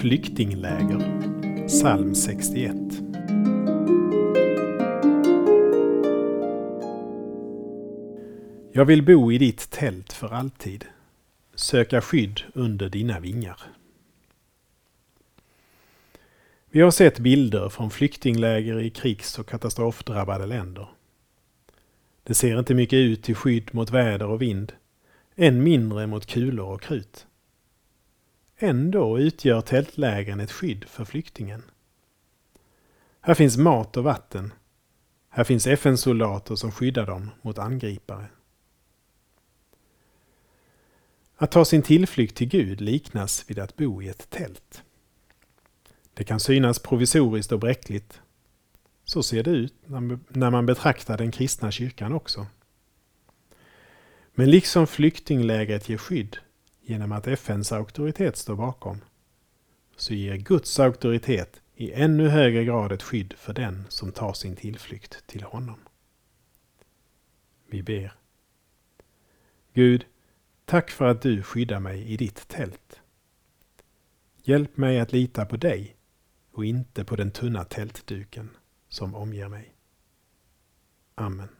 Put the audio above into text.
Flyktingläger Psalm 61 Jag vill bo i ditt tält för alltid, söka skydd under dina vingar. Vi har sett bilder från flyktingläger i krigs och katastrofdrabbade länder. Det ser inte mycket ut till skydd mot väder och vind, än mindre mot kulor och krut. Ändå utgör tältlägren ett skydd för flyktingen. Här finns mat och vatten. Här finns FN-soldater som skyddar dem mot angripare. Att ta sin tillflykt till Gud liknas vid att bo i ett tält. Det kan synas provisoriskt och bräckligt. Så ser det ut när man betraktar den kristna kyrkan också. Men liksom flyktinglägret ger skydd genom att FNs auktoritet står bakom, så ger Guds auktoritet i ännu högre grad ett skydd för den som tar sin tillflykt till honom. Vi ber. Gud, tack för att du skyddar mig i ditt tält. Hjälp mig att lita på dig och inte på den tunna tältduken som omger mig. Amen.